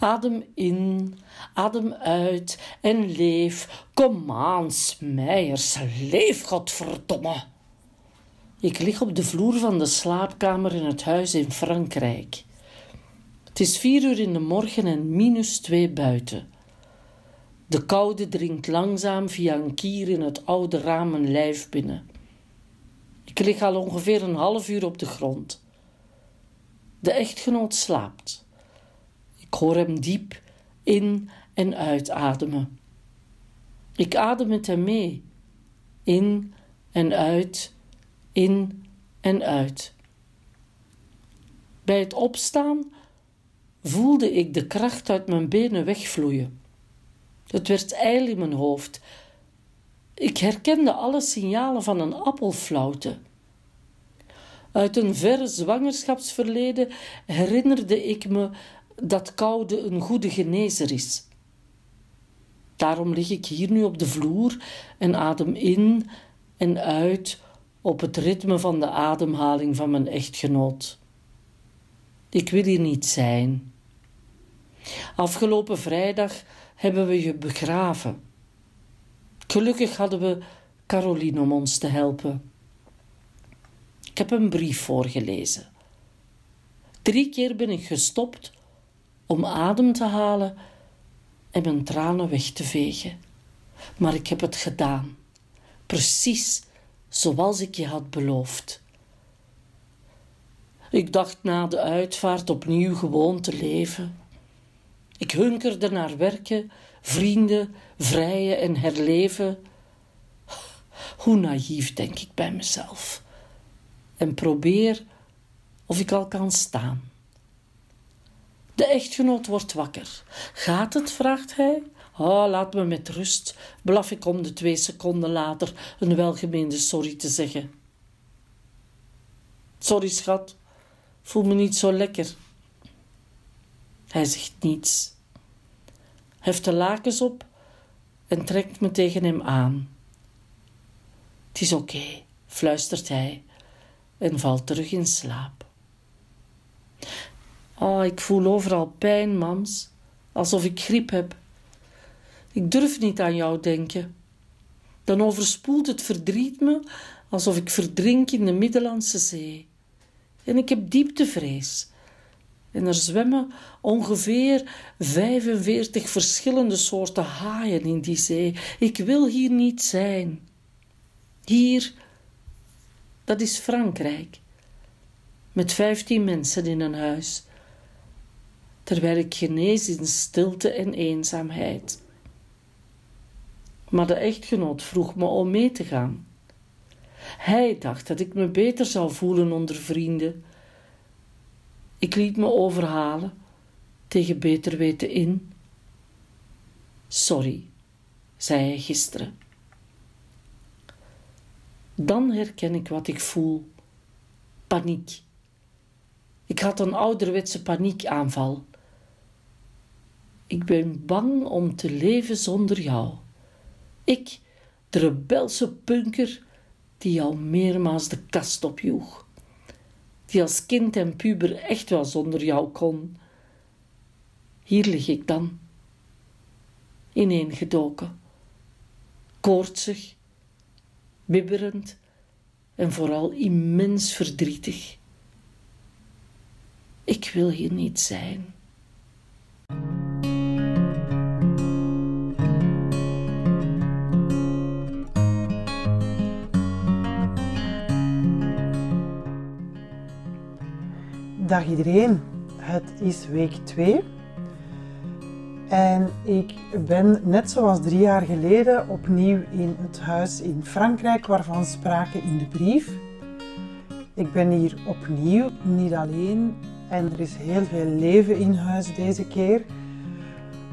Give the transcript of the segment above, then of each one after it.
Adem in, adem uit en leef. Kom aan, smijers, leef, godverdomme. Ik lig op de vloer van de slaapkamer in het huis in Frankrijk. Het is vier uur in de morgen en minus twee buiten. De koude dringt langzaam via een kier in het oude raam lijf binnen. Ik lig al ongeveer een half uur op de grond. De echtgenoot slaapt. Ik hoor hem diep in en uitademen. Ik adem met hem mee. In en uit, in en uit. Bij het opstaan voelde ik de kracht uit mijn benen wegvloeien. Het werd ijl in mijn hoofd. Ik herkende alle signalen van een appelflauwte. Uit een verre zwangerschapsverleden herinnerde ik me dat koude een goede genezer is. Daarom lig ik hier nu op de vloer en adem in en uit op het ritme van de ademhaling van mijn echtgenoot. Ik wil hier niet zijn. Afgelopen vrijdag hebben we je begraven. Gelukkig hadden we Caroline om ons te helpen. Ik heb een brief voorgelezen. Drie keer ben ik gestopt om adem te halen en mijn tranen weg te vegen. Maar ik heb het gedaan, precies zoals ik je had beloofd. Ik dacht na de uitvaart opnieuw gewoon te leven. Ik hunkerde naar werken, vrienden, vrijen en herleven. Hoe naïef denk ik bij mezelf. En probeer of ik al kan staan. De echtgenoot wordt wakker. Gaat het? vraagt hij. Oh, laat me met rust, blaf ik om de twee seconden later een welgemeende sorry te zeggen. Sorry, schat, voel me niet zo lekker. Hij zegt niets, heft de lakens op en trekt me tegen hem aan. Het is oké, fluistert hij en valt terug in slaap. Oh, ik voel overal pijn, mams, alsof ik griep heb. Ik durf niet aan jou denken. Dan overspoelt het verdriet me alsof ik verdrink in de Middellandse Zee. En ik heb dieptevrees. En er zwemmen ongeveer 45 verschillende soorten haaien in die zee. Ik wil hier niet zijn. Hier, dat is Frankrijk. Met 15 mensen in een huis terwijl ik genees in stilte en eenzaamheid. Maar de echtgenoot vroeg me om mee te gaan. Hij dacht dat ik me beter zou voelen onder vrienden. Ik liet me overhalen, tegen beter weten in. Sorry, zei hij gisteren. Dan herken ik wat ik voel: paniek. Ik had een ouderwetse paniekaanval. Ik ben bang om te leven zonder jou. Ik, de rebelse punker die jou meermaals de kast opjoeg. Die als kind en puber echt wel zonder jou kon. Hier lig ik dan, ineengedoken, koortsig, bibberend en vooral immens verdrietig. Ik wil hier niet zijn. Dag iedereen, het is week 2 en ik ben net zoals drie jaar geleden opnieuw in het huis in Frankrijk waarvan sprake in de brief. Ik ben hier opnieuw, niet alleen en er is heel veel leven in huis deze keer.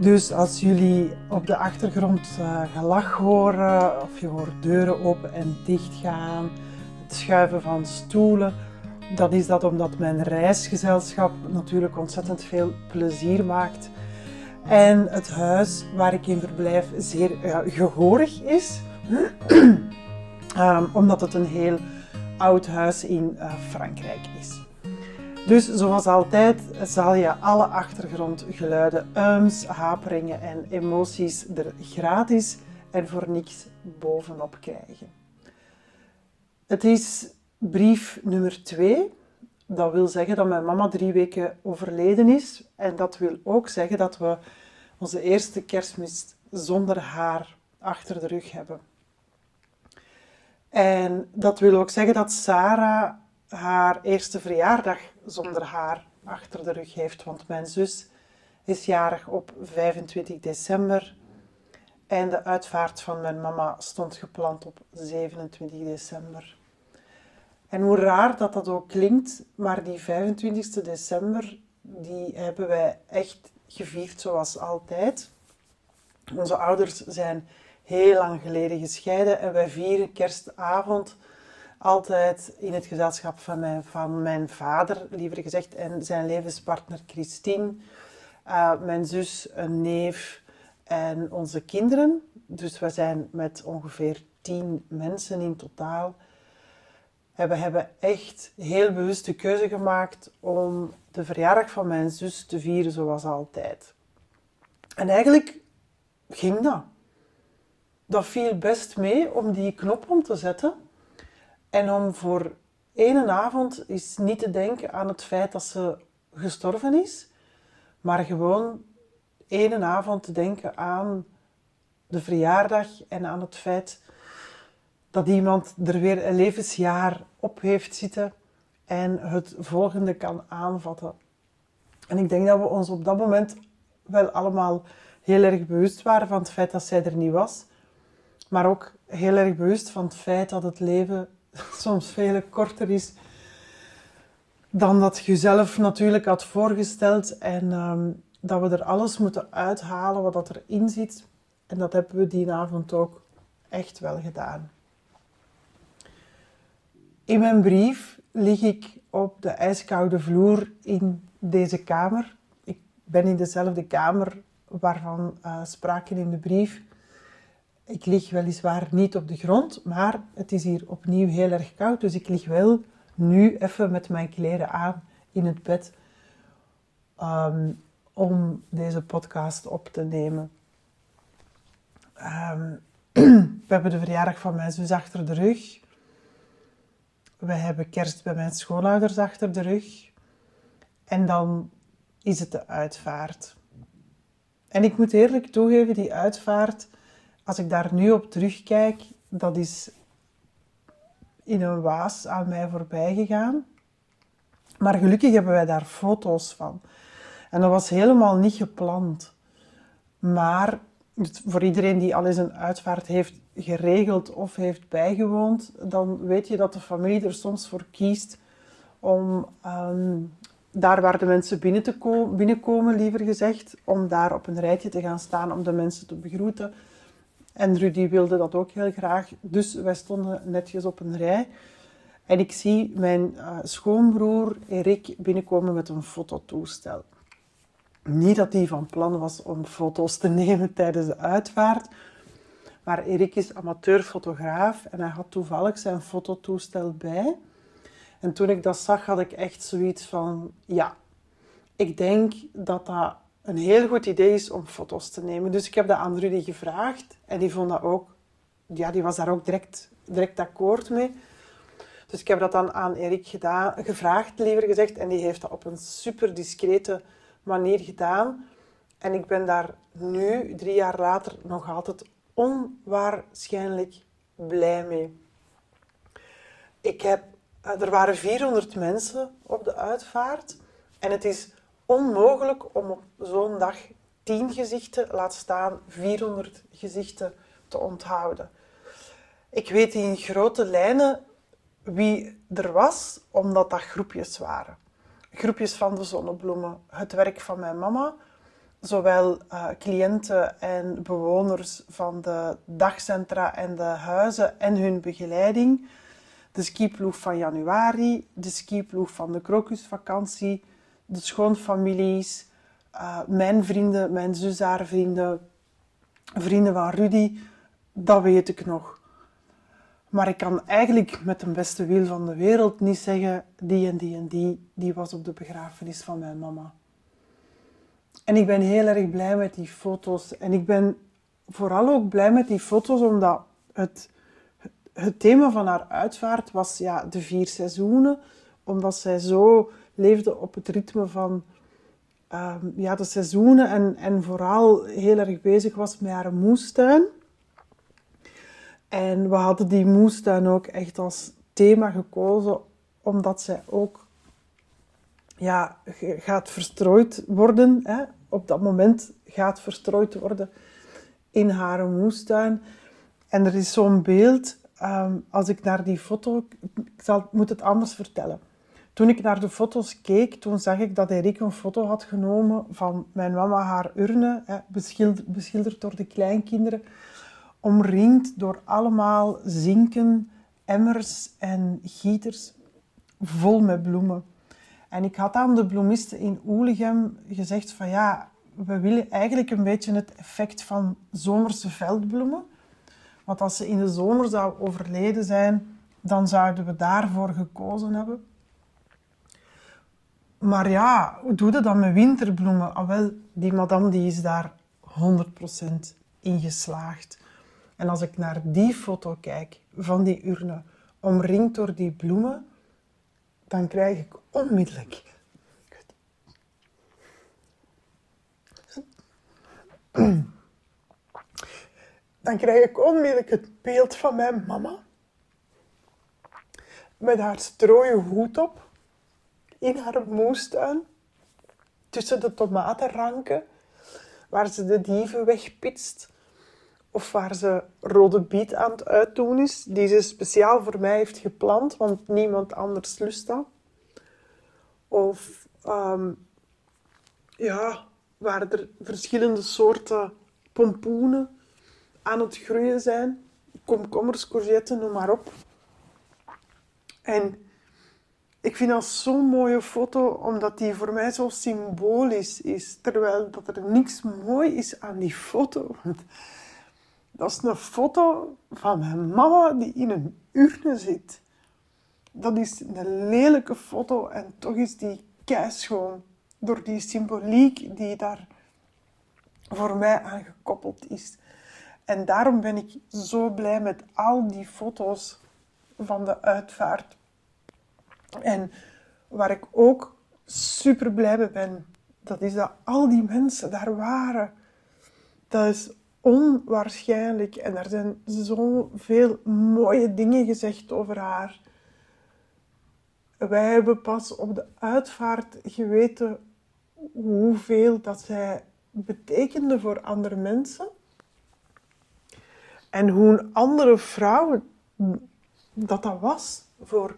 Dus als jullie op de achtergrond uh, gelach horen of je hoort deuren open en dicht gaan, het schuiven van stoelen dan is dat omdat mijn reisgezelschap natuurlijk ontzettend veel plezier maakt. En het huis waar ik in verblijf zeer uh, gehoorig is. um, omdat het een heel oud huis in uh, Frankrijk is. Dus zoals altijd zal je alle achtergrondgeluiden, ums, haperingen en emoties er gratis en voor niks bovenop krijgen. Het is brief nummer 2. Dat wil zeggen dat mijn mama drie weken overleden is. En dat wil ook zeggen dat we onze eerste kerstmis zonder haar achter de rug hebben. En dat wil ook zeggen dat Sarah haar eerste verjaardag zonder haar achter de rug heeft. Want mijn zus is jarig op 25 december. En de uitvaart van mijn mama stond gepland op 27 december. En hoe raar dat dat ook klinkt, maar die 25 december, die hebben wij echt gevierd zoals altijd. Onze ouders zijn heel lang geleden gescheiden en wij vieren kerstavond altijd in het gezelschap van mijn, van mijn vader, liever gezegd, en zijn levenspartner Christine, uh, mijn zus, een neef en onze kinderen. Dus we zijn met ongeveer tien mensen in totaal. We hebben echt heel bewust de keuze gemaakt om de verjaardag van mijn zus te vieren zoals altijd. En eigenlijk ging dat. Dat viel best mee om die knop om te zetten. En om voor één avond is niet te denken aan het feit dat ze gestorven is, maar gewoon één avond te denken aan de verjaardag en aan het feit dat iemand er weer een levensjaar op heeft zitten en het volgende kan aanvatten. En ik denk dat we ons op dat moment wel allemaal heel erg bewust waren van het feit dat zij er niet was, maar ook heel erg bewust van het feit dat het leven soms veel korter is dan dat je zelf natuurlijk had voorgesteld en ehm, dat we er alles moeten uithalen wat dat erin zit. En dat hebben we die avond ook echt wel gedaan. In mijn brief lig ik op de ijskoude vloer in deze kamer. Ik ben in dezelfde kamer waarvan uh, sprake in de brief. Ik lig weliswaar niet op de grond, maar het is hier opnieuw heel erg koud. Dus ik lig wel nu even met mijn kleren aan in het bed ehm, om deze podcast op te nemen. Ehm, we hebben de verjaardag van mijn zus achter de rug. We hebben kerst bij mijn schoonouders achter de rug. En dan is het de uitvaart. En ik moet eerlijk toegeven, die uitvaart als ik daar nu op terugkijk, dat is in een waas aan mij voorbij gegaan. Maar gelukkig hebben wij daar foto's van. En dat was helemaal niet gepland. Maar voor iedereen die al eens een uitvaart heeft geregeld of heeft bijgewoond, dan weet je dat de familie er soms voor kiest om ehm, daar waar de mensen binnen te binnenkomen, liever gezegd, om daar op een rijtje te gaan staan om de mensen te begroeten en Rudy wilde dat ook heel graag. Dus wij stonden netjes op een rij. En ik zie mijn uh, schoonbroer Erik binnenkomen met een fototoestel. Niet dat hij van plan was om foto's te nemen tijdens de uitvaart. Maar Erik is amateurfotograaf en hij had toevallig zijn fototoestel bij. En toen ik dat zag, had ik echt zoiets van: ja, ik denk dat dat een heel goed idee is om foto's te nemen. Dus ik heb dat aan Rudy gevraagd en die vond dat ook, ja, die was daar ook direct, direct akkoord mee. Dus ik heb dat dan aan Erik gedaan, gevraagd, liever gezegd, en die heeft dat op een super discrete manier gedaan. En ik ben daar nu, drie jaar later, nog altijd onwaarschijnlijk blij mee. Ik heb, eh, er waren 400 mensen op de uitvaart en het is onmogelijk om op zo'n dag 10 gezichten, laat staan 400 gezichten, te onthouden. Ik weet in grote lijnen wie er was, omdat dat groepjes waren. Groepjes van de zonnebloemen, het werk van mijn mama, zowel uh, cliënten en bewoners van de dagcentra en de huizen en hun begeleiding, de skiploeg van januari, de skiploeg van de krokusvakantie, de schoonfamilies, uh, mijn vrienden, mijn zus vrienden, vrienden van Rudy, dat weet ik nog. Maar ik kan eigenlijk met de beste wil van de wereld niet zeggen, die en die en die, die was op de begrafenis van mijn mama. En ik ben heel erg blij met die foto's. En ik ben vooral ook blij met die foto's omdat het, het thema van haar uitvaart was ja, de vier seizoenen. Omdat zij zo leefde op het ritme van um, ja, de seizoenen en, en vooral heel erg bezig was met haar moestuin. En we hadden die moestuin ook echt als thema gekozen, omdat zij ook ja, gaat verstrooid worden. Hè? Op dat moment gaat verstrooid worden in haar moestuin. En er is zo'n beeld, um, als ik naar die foto... Ik zal, moet het anders vertellen. Toen ik naar de foto's keek, toen zag ik dat Erik een foto had genomen van mijn mama haar urne, hè, beschilderd, beschilderd door de kleinkinderen, omringd door allemaal zinken, emmers en gieters vol met bloemen. En ik had aan de bloemisten in Oelegem gezegd van ja, we willen eigenlijk een beetje het effect van zomerse veldbloemen. Want als ze in de zomer zou overleden zijn, dan zouden we daarvoor gekozen hebben. Maar ja, hoe doe je dat met winterbloemen? Ah, wel, die madame die is daar 100% in geslaagd. En als ik naar die foto kijk van die urne, omringd door die bloemen, dan krijg ik onmiddellijk. Dan krijg ik onmiddellijk het beeld van mijn mama. Met haar strooien hoed op in haar moestuin, tussen de tomatenranken, waar ze de dieven wegpitst. Of waar ze rode biet aan het uitdoen is, die ze speciaal voor mij heeft geplant, want niemand anders lust dat. Of um, ja, waar er verschillende soorten pompoenen aan het groeien zijn. Komkommers, courgetten, noem maar op. En ik vind dat zo'n mooie foto, omdat die voor mij zo symbolisch is. Terwijl dat er niks mooi is aan die foto. Dat is een foto van mijn mama die in een urne zit. Dat is een lelijke foto en toch is die keischoon. Door die symboliek die daar voor mij aan gekoppeld is. En daarom ben ik zo blij met al die foto's van de uitvaart en waar ik ook super blij mee ben, dat is dat al die mensen daar waren. Dat is onwaarschijnlijk. En er zijn zoveel mooie dingen gezegd over haar. Wij hebben pas op de uitvaart geweten hoeveel dat zij betekende voor andere mensen. En hoe een andere vrouw dat dat was voor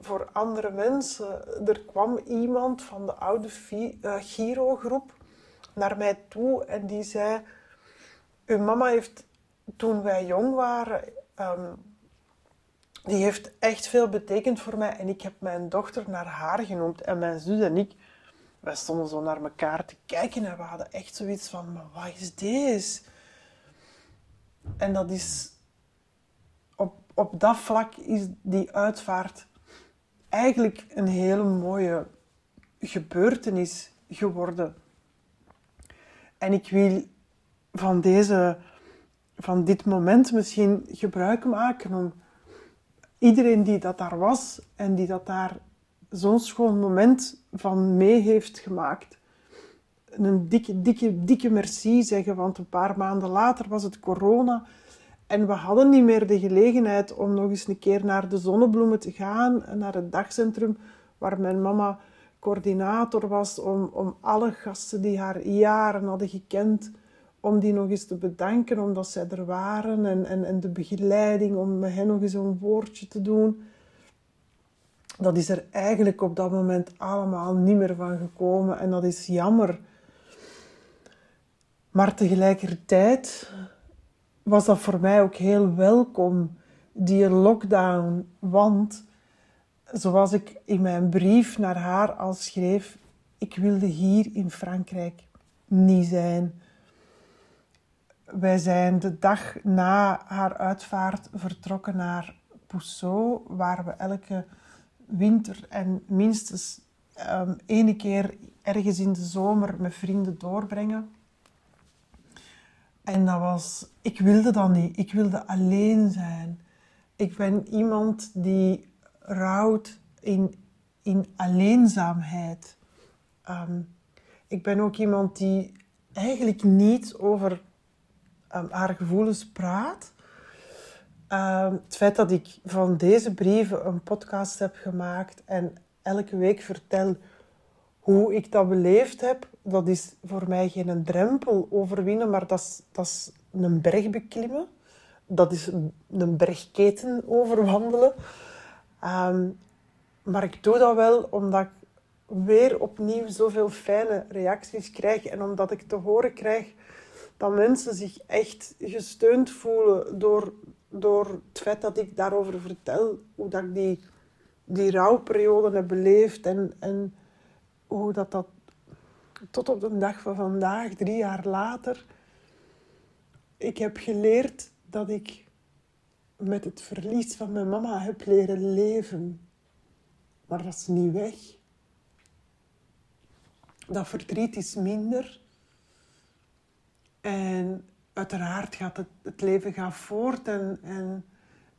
voor andere mensen. Er kwam iemand van de oude uh, Giro-groep naar mij toe en die zei: Uw mama heeft toen wij jong waren, um, die heeft echt veel betekend voor mij. En ik heb mijn dochter naar haar genoemd en mijn zus en ik. Wij stonden zo naar elkaar te kijken en we hadden echt zoiets van: Maar wat is deze? En dat is. Op, op dat vlak is die uitvaart eigenlijk een hele mooie gebeurtenis geworden. En ik wil van, deze, van dit moment misschien gebruik maken om iedereen die dat daar was en die dat daar zo'n schoon moment van mee heeft gemaakt, een dikke, dikke, dikke merci zeggen. Want een paar maanden later was het corona en we hadden niet meer de gelegenheid om nog eens een keer naar de zonnebloemen te gaan, naar het dagcentrum waar mijn mama coördinator was, om, om alle gasten die haar jaren hadden gekend, om die nog eens te bedanken omdat zij er waren en, en, de begeleiding om met hen nog eens een woordje te doen. Dat is er eigenlijk op dat moment allemaal niet meer van gekomen en dat is jammer. Maar tegelijkertijd was dat voor mij ook heel welkom, die lockdown. Want zoals ik in mijn brief naar haar al schreef, ik wilde hier in Frankrijk niet zijn. Wij zijn de dag na haar uitvaart vertrokken naar Pousseau, waar we elke winter en minstens um, ene keer ergens in de zomer met vrienden doorbrengen. En dat was, ik wilde dat niet. Ik wilde alleen zijn. Ik ben iemand die rouwt in, in alleenzaamheid. Ehm, ik ben ook iemand die eigenlijk niet over haar gevoelens praat. Um, het feit dat ik van deze brieven een podcast heb gemaakt en elke week vertel hoe ik dat beleefd heb, dat is voor mij geen drempel overwinnen, maar dat is, dat is een berg beklimmen. Dat is een bergketen overwandelen. Um, maar ik doe dat wel omdat ik weer opnieuw zoveel fijne reacties krijg en omdat ik te horen krijg dat mensen zich echt gesteund voelen door, door het feit dat ik daarover vertel, hoe dat ik die, die rouwperiode heb beleefd en, en hoe dat, dat tot op de dag van vandaag, drie jaar later, ik heb geleerd dat ik met het verlies van mijn mama heb leren leven. Maar dat is niet weg. Dat verdriet is minder. En uiteraard gaat het, het leven gaat voort en, en,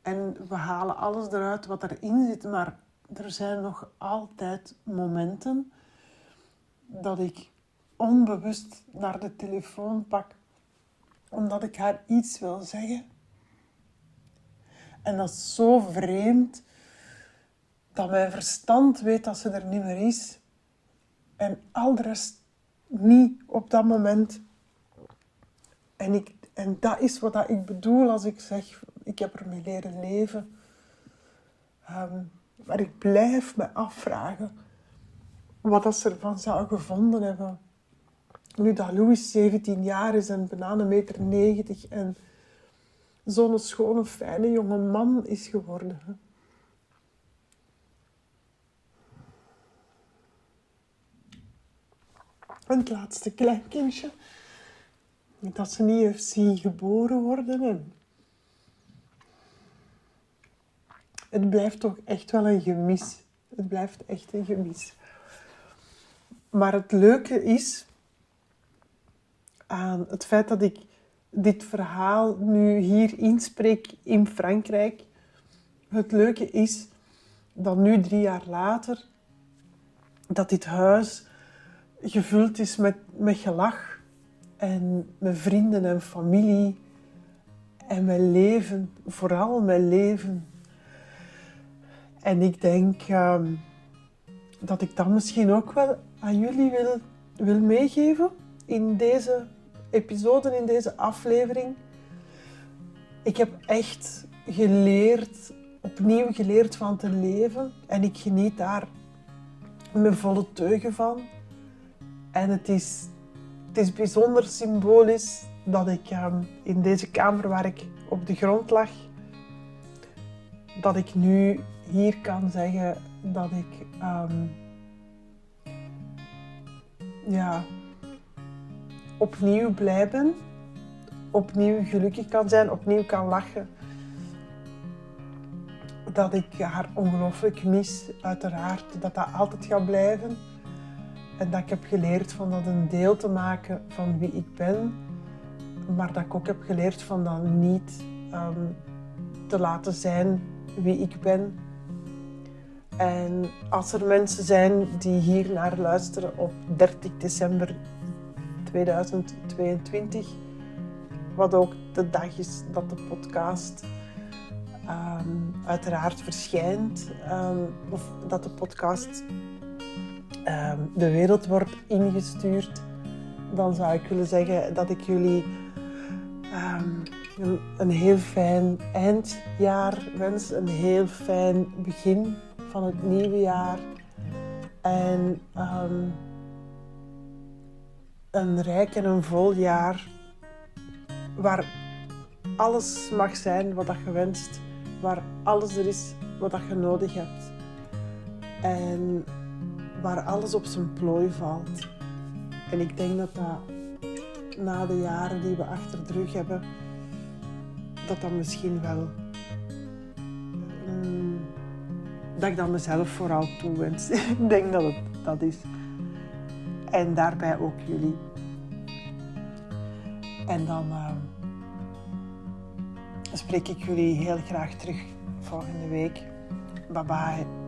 en we halen alles eruit wat erin zit. Maar er zijn nog altijd momenten dat ik onbewust naar de telefoon pak omdat ik haar iets wil zeggen. En dat is zo vreemd dat mijn verstand weet dat ze er niet meer is en al de rest niet op dat moment. En, ik, en dat is wat ik bedoel als ik zeg, ik heb ermee leren leven. Ehm, maar ik blijf me afvragen wat ze ervan zou gevonden hebben. Nu dat Louis 17 jaar is en bijna een meter 90 en zo'n schone, fijne jonge man is geworden. En het laatste kleinkindje, dat ze niet heeft zien geboren worden. En het blijft toch echt wel een gemis. Het blijft echt een gemis. Maar het leuke is aan het feit dat ik dit verhaal nu hier inspreek in Frankrijk. Het leuke is dat nu drie jaar later, dat dit huis gevuld is met, met gelach en met vrienden en familie en mijn leven, vooral mijn leven. En ik denk um, dat ik dat misschien ook wel aan jullie wil, wil meegeven in deze episode, in deze aflevering. Ik heb echt geleerd, opnieuw geleerd van te leven en ik geniet daar mijn volle teugen van. En het is, het is bijzonder symbolisch dat ik um, in deze kamer waar ik op de grond lag, dat ik nu hier kan zeggen dat ik um, ja, opnieuw blij ben, opnieuw gelukkig kan zijn, opnieuw kan lachen. Dat ik haar ongelooflijk mis, uiteraard, dat dat altijd gaat blijven. En dat ik heb geleerd van dat een deel te maken van wie ik ben, maar dat ik ook heb geleerd van dat niet um, te laten zijn wie ik ben. En als er mensen zijn die hier naar luisteren op 30 december 2022, wat ook de dag is dat de podcast um, uiteraard verschijnt, um, of dat de podcast de wereld wordt ingestuurd, dan zou ik willen zeggen dat ik jullie een, een heel fijn eindjaar wens, een heel fijn begin van het nieuwe jaar. En um, een rijk en een vol jaar waar alles mag zijn wat je wenst, waar alles er is wat je nodig hebt en waar alles op zijn plooi valt. En ik denk dat dat na de jaren die we achter de rug hebben, dat dat misschien wel. mm, dat ik dat mezelf vooral toewens. ik denk dat het dat is. En daarbij ook jullie. En dan eh, spreek ik jullie heel graag terug volgende week. Bye bye.